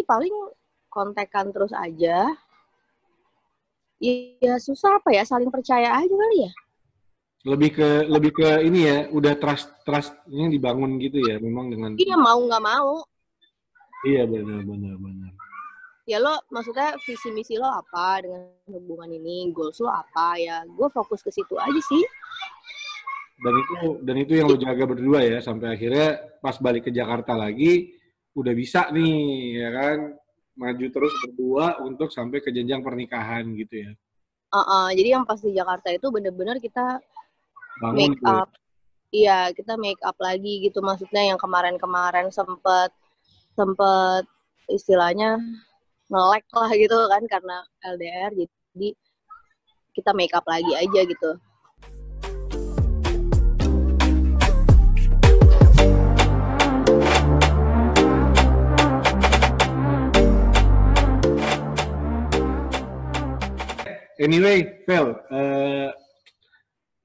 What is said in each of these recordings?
paling kontekan terus aja. Ya susah apa ya, saling percaya aja kali ya. Lebih ke lebih ke ini ya, udah trust trustnya dibangun gitu ya, memang dengan. Iya mau nggak mau. Iya benar benar benar. Ya lo maksudnya visi misi lo apa dengan hubungan ini, goals lo apa ya? Gue fokus ke situ aja sih. Dan itu dan itu yang lo jaga berdua ya sampai akhirnya pas balik ke Jakarta lagi udah bisa nih ya kan maju terus berdua untuk sampai ke jenjang pernikahan gitu ya. Uh, uh, jadi yang pas di Jakarta itu bener-bener kita Bangun make gitu ya. up. Iya, kita make up lagi gitu. Maksudnya yang kemarin-kemarin sempet sempet istilahnya ngelek lah gitu kan karena LDR. Jadi kita make up lagi aja gitu. Anyway, Vel, eh,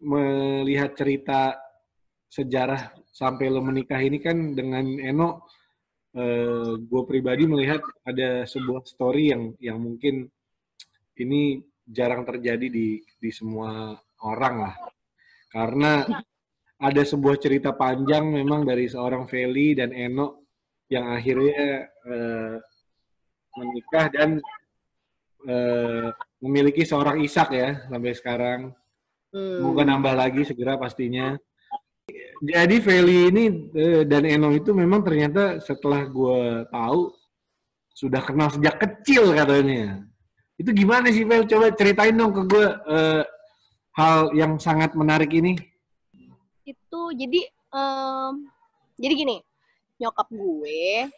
melihat cerita sejarah sampai lo menikah ini kan dengan Eno, eh, gue pribadi melihat ada sebuah story yang yang mungkin ini jarang terjadi di di semua orang lah, karena ada sebuah cerita panjang memang dari seorang Feli dan Eno yang akhirnya eh, menikah dan eh, memiliki seorang Ishak ya sampai sekarang. Hmm. Semoga nambah lagi segera pastinya. Jadi Feli ini eh, dan Eno itu memang ternyata setelah gue tahu sudah kenal sejak kecil katanya. Itu gimana sih Fel? Coba ceritain dong ke gue eh, hal yang sangat menarik ini. Itu jadi em, jadi gini, nyokap gue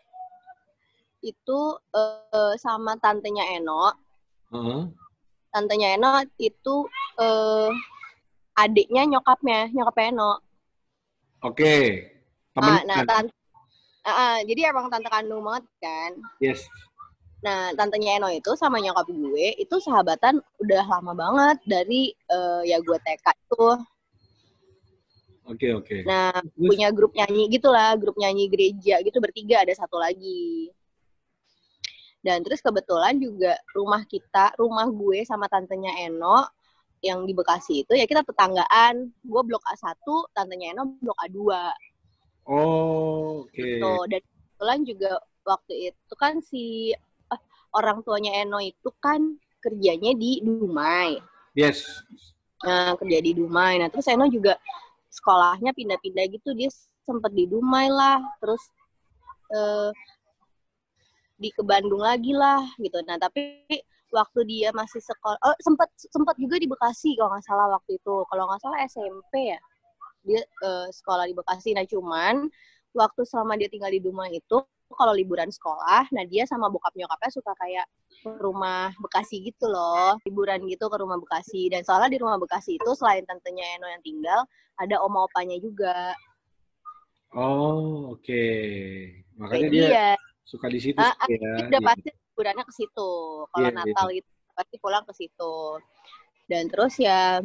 itu eh, sama tantenya Eno Heeh. Tantenya Eno itu eh adiknya nyokapnya, nyokapnya Eno. Oke. Temen Ah, nah, tante, ah, ah, jadi emang tante kandung banget kan. yes. Nah, tantenya Eno itu sama nyokap gue itu sahabatan udah lama banget dari eh, ya gue TK itu. Oke oke. Nah, Terus? punya grup nyanyi gitu lah, grup nyanyi gereja gitu bertiga ada satu lagi. Dan terus kebetulan juga rumah kita, rumah gue sama tantenya Eno yang di Bekasi itu ya kita tetanggaan. Gue blok A1, tantenya Eno blok A2 Oh, oke. gitu. Dan kebetulan juga waktu itu kan si eh, orang tuanya Eno itu kan kerjanya di Dumai. Yes. Nah, kerja di Dumai. Nah, terus Eno juga sekolahnya pindah-pindah gitu. Dia sempet di Dumai lah. Terus eh, di ke Bandung lagi lah gitu. Nah, tapi waktu dia masih sekolah, oh sempat sempat juga di Bekasi kalau nggak salah waktu itu. Kalau nggak salah SMP ya. Dia eh, sekolah di Bekasi. Nah, cuman waktu selama dia tinggal di Dumai itu kalau liburan sekolah, nah dia sama bokap nyokapnya suka kayak ke rumah Bekasi gitu loh, liburan gitu ke rumah Bekasi. Dan soalnya di rumah Bekasi itu selain tantenya Eno yang tinggal, ada oma opanya juga. Oh, oke. Makanya Jadi dia ya, suka di situ Ah, sih ya. udah Iya. pasti liburannya ke situ. Kalau Iya, iya. Natal gitu pasti pulang ke situ. Dan terus ya,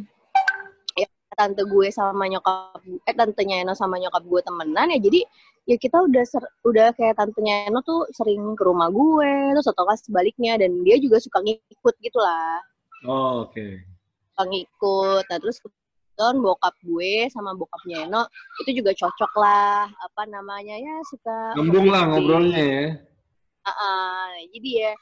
ya tante gue sama nyokap eh tantenya Eno sama nyokap gue temenan ya jadi ya kita udah ser, udah kayak tantenya Eno tuh sering ke rumah gue terus atau nggak sebaliknya dan dia juga suka ngikut gitu lah Oh, oke. suka ngikut nah terus kebetulan bokap gue sama bokapnya Eno itu juga cocok lah apa namanya ya suka Nyambung lah ngobrolnya ya. Ah, ah. jadi ya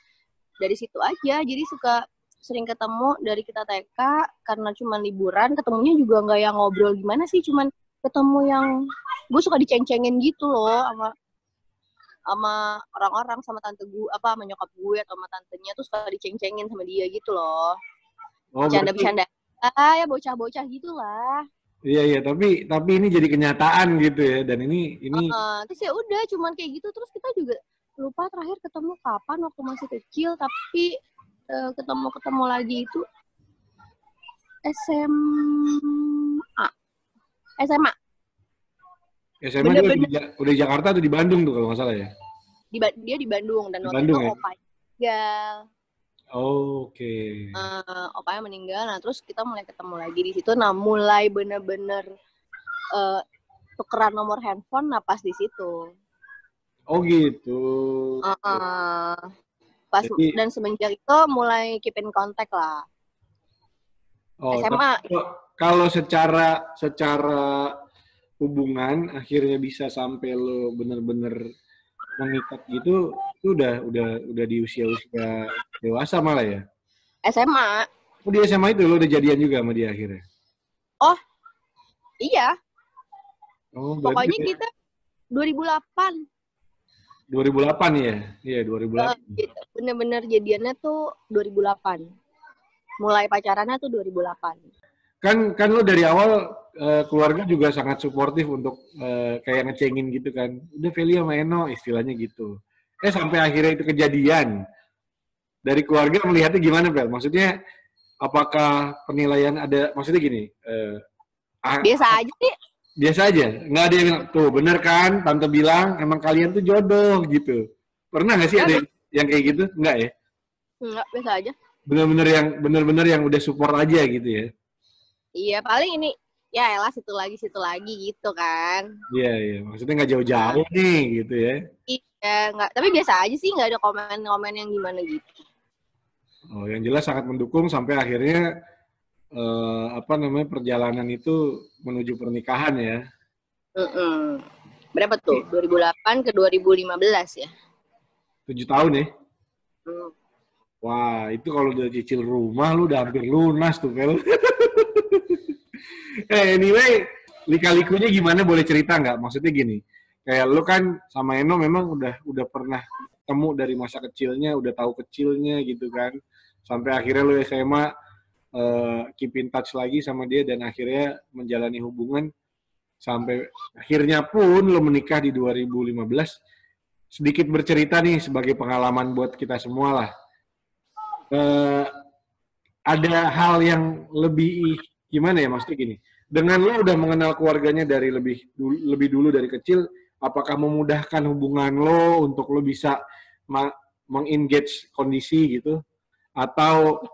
dari situ aja jadi suka sering ketemu dari kita TK karena cuma liburan ketemunya juga nggak yang ngobrol gimana sih cuman ketemu yang gue suka diceng-cengin gitu loh sama sama orang-orang sama tante gue apa sama nyokap gue atau sama tantenya tuh suka diceng-cengin sama dia gitu loh Oh, bercanda-bercanda ah ya bocah-bocah gitulah iya iya, tapi tapi ini jadi kenyataan gitu ya dan ini ini Heeh, terus ya udah cuman kayak gitu terus kita juga lupa terakhir ketemu kapan waktu masih kecil tapi eh, ketemu-ketemu lagi itu SMA SMA SMA dia udah, di, udah di Jakarta atau di Bandung tuh kalau nggak salah ya. di dia di Bandung dan Di waktu Bandung itu ya? Oh, oke. Eh, opanya meninggal nah terus kita mulai ketemu lagi di situ nah mulai bener-bener eh, tukeran nomor handphone nah pas di situ Oh gitu. Uh, pas Jadi- dan semenjak itu mulai keep in contact lah. Oh, SMA. tapi kalau secara secara hubungan akhirnya bisa sampai lo bener-bener mengikat gitu, itu udah udah udah di usia-usia dewasa malah ya. SMA, Oh, di SMA itu lo udah jadian juga sama dia akhirnya. iya. Oh, Pokoknya berarti kita 2008 2008 ya? Iya, 2008. eh, bener-bener jadiannya tuh 2008. Mulai pacarannya tuh 2008. Kan kan lo dari awal eh, keluarga juga sangat suportif untuk eh, kayak ngecengin gitu kan. Udah Feli sama Eno istilahnya gitu. Eh sampai akhirnya itu kejadian. Dari keluarga melihatnya gimana, Bel? Maksudnya apakah penilaian ada maksudnya gini, ah, Biasa aja sih. biasa aja. Nggak ada yang bilang, tuh bener kan, tante bilang emang kalian tuh jodoh gitu. Pernah nggak sih ada yang, yang kayak gitu? Nggak ya? Enggak, biasa aja. Bener-bener yang bener-bener yang udah support aja gitu ya? Iya, paling ini ya elah situ lagi situ lagi gitu kan. Iya, iya. Maksudnya nggak jauh-jauh nih gitu ya. Iya, enggak. Tapi biasa aja sih, nggak ada komen-komen yang gimana gitu. Oh, yang jelas sangat mendukung sampai akhirnya eh, apa namanya perjalanan itu menuju pernikahan ya. Mm-mm. Berapa tuh? 2008 ke 2015 ya. Tujuh tahun ya. Hmm. Wah, itu kalau udah cicil rumah lu udah hampir lunas tuh, Fel. eh, anyway, lika-likunya gimana boleh cerita nggak? Maksudnya gini, kayak lu kan sama Eno memang udah udah pernah ketemu dari masa kecilnya, udah tahu kecilnya gitu kan. Sampai akhirnya lu SMA eh, keep in touch lagi sama dia dan akhirnya menjalani hubungan sampai akhirnya pun lo menikah di 2015. Sedikit bercerita nih sebagai pengalaman buat kita semua lah eh, ada hal yang lebih gimana ya maksudnya gini. Dengan lo udah mengenal keluarganya dari lebih dulu, lebih dulu dari kecil apakah memudahkan hubungan lo untuk lo bisa mengengage kondisi gitu? Atau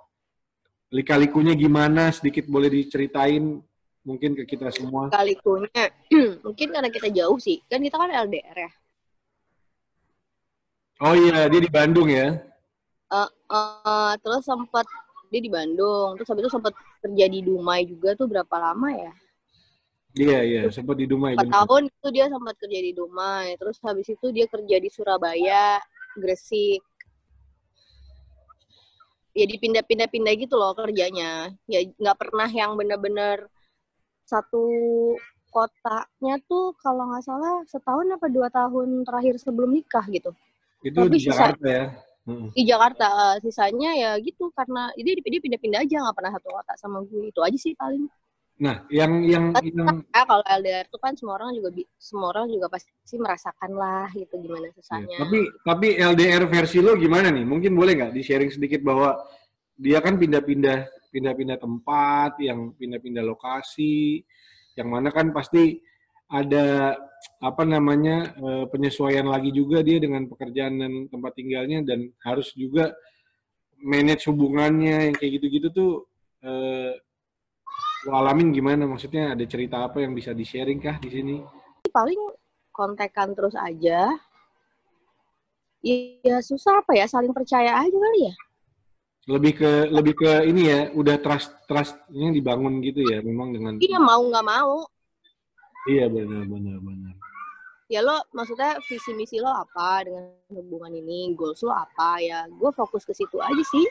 lika-likunya gimana? Sedikit boleh diceritain mungkin ke kita semua. Kalikunya, mungkin karena kita jauh sih. Kan kita kan LDR ya. oh iya dia di Bandung ya? Eh, eh, terus sempat dia di Bandung. Terus habis itu sempat kerja di Dumai juga tuh berapa lama ya? iya iya sempat di Dumai Empat tahun itu dia sempat kerja di Dumai. Terus habis itu dia kerja di Surabaya, Gresik. Ya dipindah-pindah-pindah gitu loh kerjanya. Ya nggak pernah yang bener-bener satu kotanya tuh kalau nggak salah setahun apa dua tahun terakhir sebelum nikah gitu. itu Tapi di Jakarta ya Mm. Di Jakarta eh, sisanya ya gitu karena dia dia pindah-pindah aja nggak pernah satu kota sama gue itu aja sih paling. nah yang yang Tapi yang ya kalau LDR tuh kan semua orang juga semua orang juga pasti merasakan lah gitu gimana Iya, susahnya. Tapi tapi LDR versi lo gimana nih? Mungkin boleh nggak di sharing sedikit bahwa dia kan pindah-pindah pindah-pindah tempat, yang pindah-pindah lokasi, yang mana kan pasti ada apa namanya eh, penyesuaian lagi juga dia dengan pekerjaan dan tempat tinggalnya dan harus juga manage hubungannya yang kayak gitu-gitu tuh eh, lo alamin gimana? Maksudnya ada cerita apa yang bisa di sharing kah di sini? paling kontekan terus aja. Ya susah apa ya saling percaya aja kali ya. lebih ke lebih ke ini ya udah trust trustnya dibangun gitu ya memang dengan Iya mau nggak mau. Iya benar benar benar. Ya lo maksudnya visi misi lo apa dengan hubungan ini, goals lo apa? Ya. Gue fokus ke situ aja sih.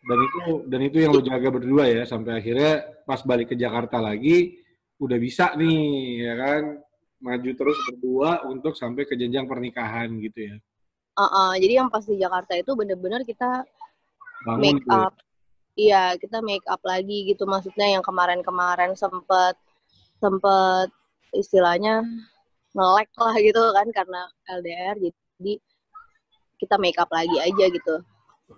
dan itu dan itu yang lo jaga berdua ya sampai akhirnya pas balik ke Jakarta lagi udah bisa nih ya kan? Maju terus berdua untuk sampai ke jenjang pernikahan gitu ya. Uh-uh, jadi yang pas di Jakarta itu bener-bener kita bangun make up. Iya kita make up lagi gitu. Maksudnya yang kemarin-kemarin sempet sempet istilahnya ngelek lah gitu kan karena LDR jadi kita make up lagi aja gitu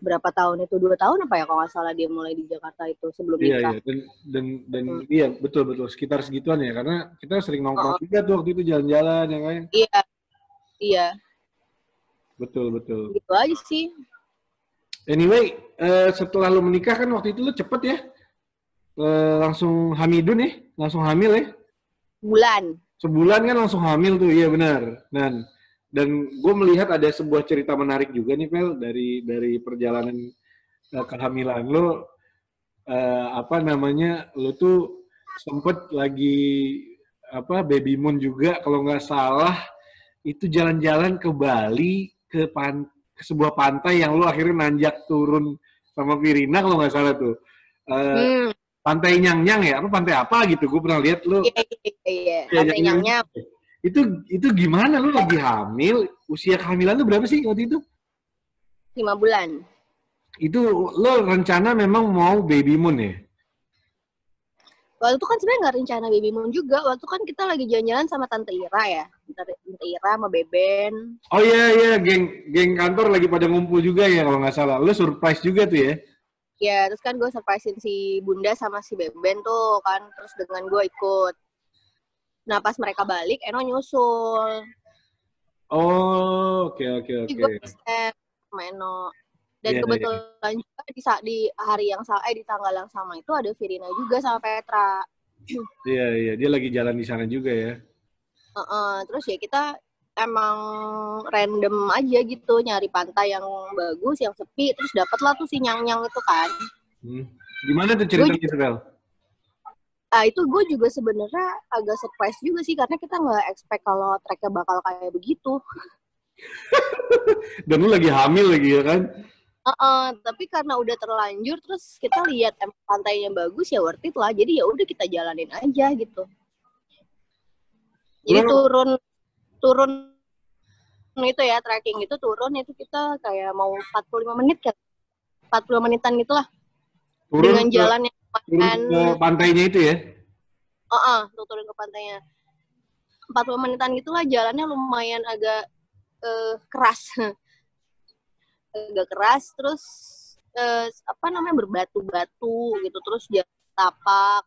berapa tahun itu dua tahun apa ya kalau nggak salah dia mulai di Jakarta itu sebelum Iya, nikah iya. Dan, dan, dan Hmm. iya, betul, betul. Sekitar segituan ya. Karena kita sering nongkrong juga tuh waktu itu jalan-jalan, ya kan? iya iya Betul, betul. gitu aja sih Anyway, eh, setelah lo menikah kan waktu itu lo cepet ya? Eh, langsung hamidun ya? Langsung hamil ya? bulan Sebulan kan langsung hamil tuh, iya benar. Dan dan gue melihat ada sebuah cerita menarik juga nih Pel dari dari perjalanan uh, kehamilan lo uh, apa namanya lo tuh sempet lagi apa baby moon juga kalau nggak salah itu jalan-jalan ke Bali ke pan ke sebuah pantai yang lo akhirnya nanjak turun sama Virina kalau nggak salah tuh uh, hmm. Pantai Nyang Nyang ya? Apa pantai apa gitu? Gue pernah lihat lo iya, iya, iya. iya pantai Nyang Nyang itu itu gimana? Lo lagi hamil? Usia kehamilan lo berapa sih waktu itu? Lima bulan. Itu lo rencana memang mau baby moon ya? Waktu itu kan sebenarnya nggak rencana baby moon juga. Waktu kan kita lagi jalan-jalan sama tante Ira ya. Tante Ira sama Beben. Oh iya iya. Geng geng kantor lagi pada ngumpul juga ya kalau nggak salah. Lo surprise juga tuh ya ya terus kan gue surprisein si Bunda sama si Beben tuh kan terus dengan gue ikut nah pas mereka balik Eno nyusul oh oke oke oke gue sama Eno dan yeah, iya. kebetulan yeah. juga di saat di hari yang sama eh di tanggal yang sama itu ada Virina juga sama Petra iya yeah, iya yeah. dia lagi jalan di sana juga ya uh -uh. terus ya kita emang random aja gitu nyari pantai yang bagus yang sepi terus dapatlah tuh si nyang nyang itu kan hmm. gimana tuh ceritanya itu Bel? Ah itu gue juga sebenarnya agak surprise juga sih karena kita nggak expect kalau treknya bakal kayak begitu. Dan lu lagi hamil lagi ya kan? Uh, uh, tapi karena udah terlanjur terus kita lihat pantainya bagus ya worth it lah jadi ya udah kita jalanin aja gitu jadi turun turun itu ya trekking itu turun itu kita kayak mau 45 menit kan? 40 menitan gitulah. Turun dengan ke, jalan yang lumayan ke pantainya itu ya? Uh, uh, untuk turun ke pantainya. 40 menitan gitulah jalannya lumayan agak uh, keras. Agak keras terus eh, apa namanya berbatu-batu gitu terus dia tapak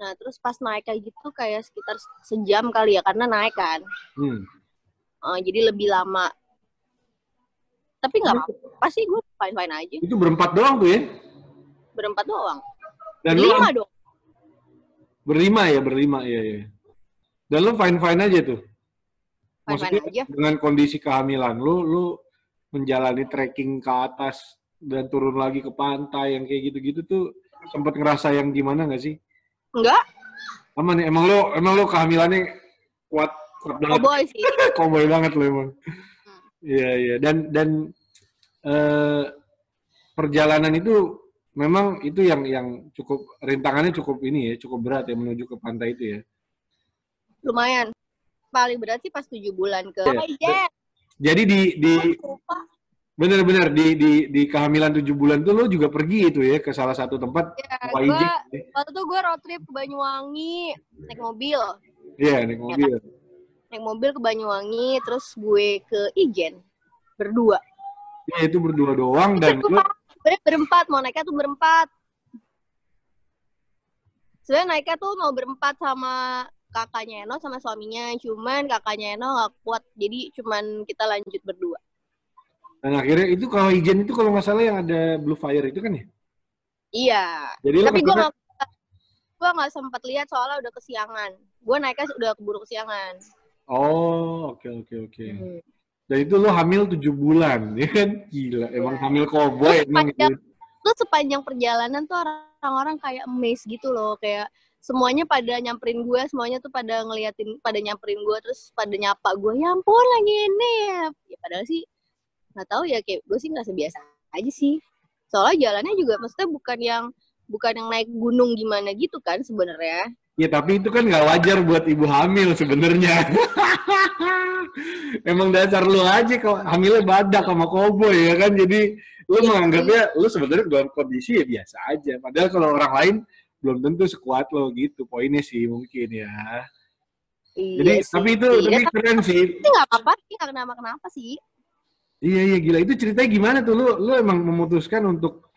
nah terus pas naik kayak gitu kayak sekitar sejam kali ya karena naik kan. Hmm. uh, jadi lebih lama. Tapi nggak apa-apa. Sih gue fine fine aja. Itu berempat doang tuh ya? Berempat doang. Dan berlima lu, dong. Berlima ya berlima ya ya dan lu fine fine aja tuh? Fine fine aja. dengan kondisi kehamilan lu lu menjalani trekking ke atas dan turun lagi ke pantai yang kayak gitu-gitu tuh sempat ngerasa yang gimana nggak sih? Enggak. Aman nih, emang lo emang lo kehamilannya kuat kuat banget. Cowboy sih. Cowboy banget lo emang. Hmm. Iya hmm. iya dan dan uh, perjalanan itu memang itu yang yang cukup rintangannya cukup ini ya cukup berat ya menuju ke pantai itu ya. Lumayan. Paling berat sih pas tujuh bulan ke. Yeah. Jadi di di benar-benar di di di kehamilan tujuh bulan tuh lo juga pergi itu ya ke salah satu tempat ya, gua, ya? waktu itu gue road trip ke Banyuwangi naik mobil. Iya yeah, naik mobil. Ya, kan? naik mobil ke Banyuwangi terus gue ke Ijen berdua. Ya itu berdua doang itu dan lo... berempat mau naiknya tuh berempat. Sebenarnya naiknya tuh mau berempat sama kakaknya Eno sama suaminya cuman kakaknya Eno gak kuat jadi cuman kita lanjut berdua dan akhirnya itu kalau ijen itu kalau nggak salah yang ada blue fire itu kan ya iya jadi tapi gue nggak gue nggak sempat lihat soalnya udah kesiangan gue naiknya udah keburu kesiangan oh oke okay, oke okay, oke okay. hmm. dan itu lo hamil tujuh bulan ya kan gila emang yeah. hamil koboi emang gitu. Sepanjang perjalanan tuh orang-orang kayak amazed gitu loh kayak semuanya pada nyamperin gue semuanya tuh pada ngeliatin pada nyamperin gue terus pada nyapa gue ya ampun lagi ini ya padahal sih nggak tahu ya kayak gue sih nggak sebiasa aja sih soalnya jalannya juga maksudnya bukan yang bukan yang naik gunung gimana gitu kan sebenarnya ya tapi itu kan nggak wajar buat ibu hamil sebenarnya emang dasar lu aja kalau hamilnya badak sama koboi ya kan jadi lu ya, menganggapnya lu sebenarnya dalam kondisi ya biasa aja padahal kalau orang lain belum tentu sekuat lo gitu poinnya sih mungkin ya. Iya Jadi sih. tapi itu iya, tapi keren sih. Itu nggak apa-apa sih nggak kenapa kenapa sih. Iya iya gila itu ceritanya gimana tuh lu lu emang memutuskan untuk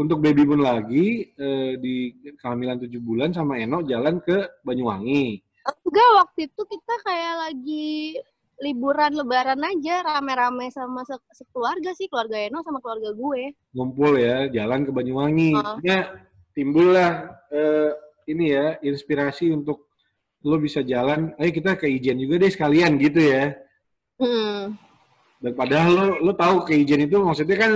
untuk baby moon lagi eh, di kehamilan tujuh bulan sama Eno jalan ke Banyuwangi. Enggak waktu itu kita kayak lagi liburan lebaran aja rame-rame sama se sekeluarga sih keluarga Eno sama keluarga gue. Ngumpul ya jalan ke Banyuwangi. Uh. Ya timbullah uh, ini ya inspirasi untuk lo bisa jalan. Ayo kita ke Ijen juga deh sekalian gitu ya. Hmm. Dan padahal lo lo tahu keijen itu maksudnya kan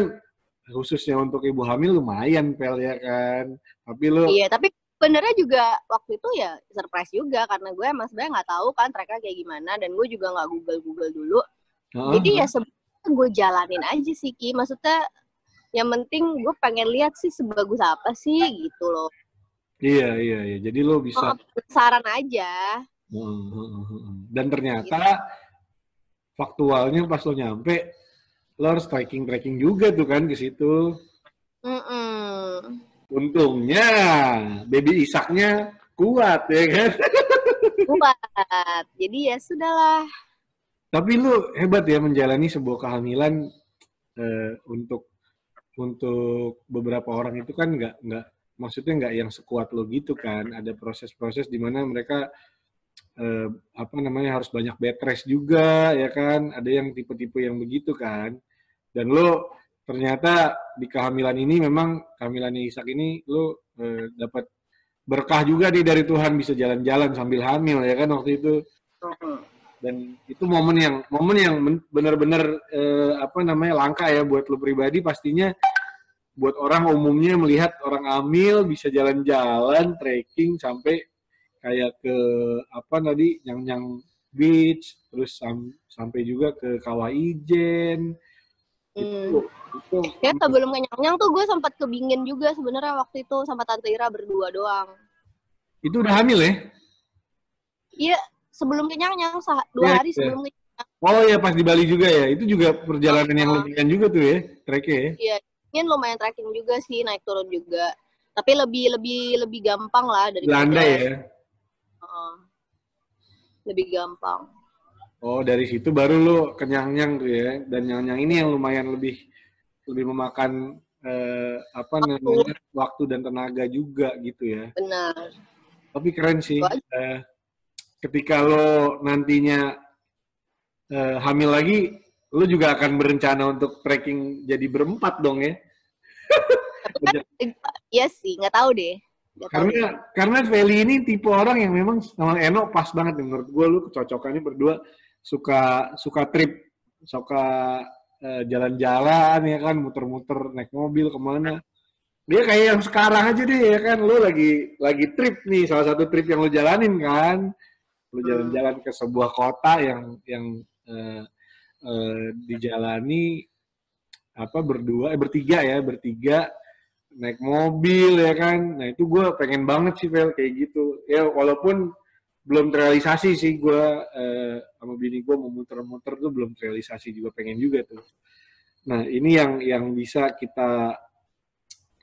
khususnya untuk ibu hamil lumayan pel ya kan. Tapi lo Iya, tapi sebenarnya juga waktu itu ya surprise juga karena gue emang sebenarnya nggak tahu kan tracknya kayak gimana dan gue juga nggak google google dulu. Heeh. Jadi ya sebenarnya gue jalanin aja sih Ki. Maksudnya yang penting gue pengen lihat sih sebagus apa sih gitu loh. iya iya iya. Jadi lo bisa Oh, penasaran aja. Heeh, heeh. Dan ternyata faktualnya pas lo nyampe, lo harus tracking tracking juga tuh kan ke situ. Mm-mm. Untungnya baby Isaknya kuat ya kan. Kuat. Jadi ya sudahlah. Tapi lu hebat ya menjalani sebuah kehamilan eh, untuk untuk beberapa orang itu kan nggak nggak maksudnya nggak yang sekuat lo gitu kan. Ada proses-proses di mana mereka eh, apa namanya harus banyak bed rest juga ya kan. Ada yang tipe-tipe yang begitu kan. Dan lo ternyata di kehamilan ini memang kehamilannya Ishak ini lo eh, dapat berkah juga nih dari Tuhan bisa jalan-jalan sambil hamil ya kan waktu itu dan itu momen yang momen yang benar-benar eh, apa namanya langka ya buat lo pribadi pastinya buat orang umumnya melihat orang hamil bisa jalan-jalan trekking sampai kayak ke apa tadi yang yang beach terus sam- sampai juga ke kawah ijen Hmm. itu itu Ya sebelum kenyang tuh gue sempat kebingin juga sebenarnya waktu itu sama Tante Ira berdua doang. itu udah hamil ya Iya, sebelum kenyang sah- dua Iya, hari iya. sebelum kenyang. oh ya pas di Bali juga ya itu juga perjalanan yang lumayan juga tuh ya treknya ya Iya, ingin lumayan trekking juga sih, naik turun juga. Tapi lebih lebih lebih gampang lah dari Belanda ya Lebih gampang. Oh, dari situ baru lu kenyang-nyang tuh ya. Dan nyang-nyang ini yang lumayan lebih lebih memakan eh, apa namanya waktu dan tenaga juga gitu ya. Benar. Tapi keren sih. Eh, ketika lo nantinya eh, hamil lagi, lo juga akan berencana untuk trekking jadi berempat dong ya. Iya sih, nggak tahu deh. Karena karena Feli ini tipe orang yang memang sama Eno pas banget nih menurut gue lu kecocokannya berdua suka suka trip, suka eh, jalan-jalan ya kan, muter-muter naik mobil ke mana. Dia kayak yang sekarang aja deh ya kan, lu lagi lagi trip nih, salah satu trip yang lu jalanin kan. Lu jalan-jalan ke sebuah kota yang yang eh, eh, dijalani apa berdua, eh bertiga ya, bertiga naik mobil ya kan. Nah itu gue pengen banget sih Vel kayak gitu. Ya walaupun belum terrealisasi sih gue eh, sama bini gue mau muter-muter tuh belum terrealisasi juga pengen juga tuh. Nah ini yang yang bisa kita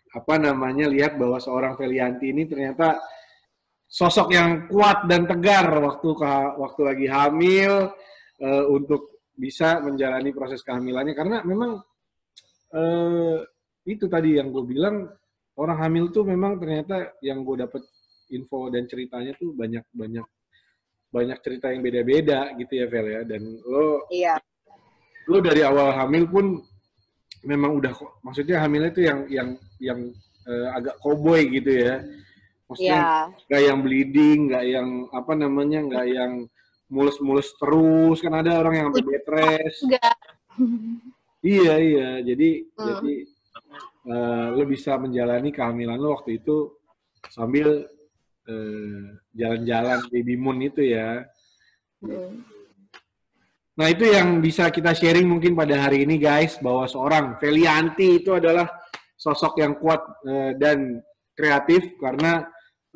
apa namanya lihat bahwa seorang Felianti ini ternyata sosok yang kuat dan tegar waktu waktu lagi hamil eh, untuk bisa menjalani proses kehamilannya karena memang eh, itu tadi yang gue bilang orang hamil tuh memang ternyata yang gue dapet info dan ceritanya tuh banyak banyak banyak cerita yang beda-beda gitu ya Vel ya dan lo Iya. lo dari awal hamil pun memang udah maksudnya hamilnya itu yang yang yang eh, agak koboi gitu ya maksudnya Iya. nggak yang bleeding nggak yang apa namanya nggak yang mulus-mulus terus kan ada orang yang sampai bed rest Enggak. Iya iya, jadi Hmm. jadi eh, lo bisa menjalani kehamilan lo waktu itu sambil eh, jalan-jalan baby moon itu ya. Hmm. Nah itu yang bisa kita sharing mungkin pada hari ini guys bahwa seorang Felianti itu adalah sosok yang kuat eh, dan kreatif karena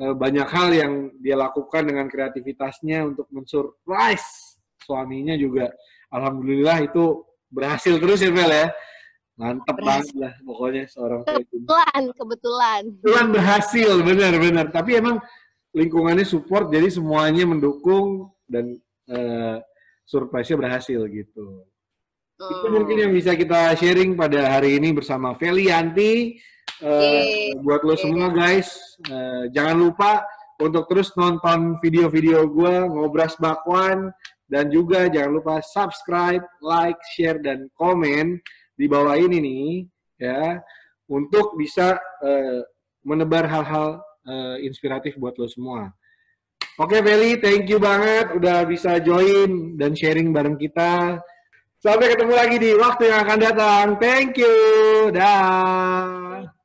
eh, banyak hal yang dia lakukan dengan kreativitasnya untuk mensurprise suaminya juga. Alhamdulillah itu berhasil terus ya Fel ya. Mantep banget lah pokoknya seorang. Kebetulan, kebetulan. Kebetulan berhasil, benar-benar. Tapi emang lingkungannya support, jadi semuanya mendukung dan eh, surprise-nya berhasil gitu. Itu Hmm. mungkin yang bisa kita sharing pada hari ini bersama Felianti. Eh, Yeay. buat lo semua guys, eh, jangan lupa untuk terus nonton video-video gue ngobras bakwan dan juga jangan lupa subscribe, like, share dan komen di bawah ini nih ya untuk bisa eh, menebar hal-hal eh, inspiratif buat lo semua. Oke, Feli, thank you banget udah bisa join dan sharing bareng kita. Sampai ketemu lagi di waktu yang akan datang. Thank you. Dah.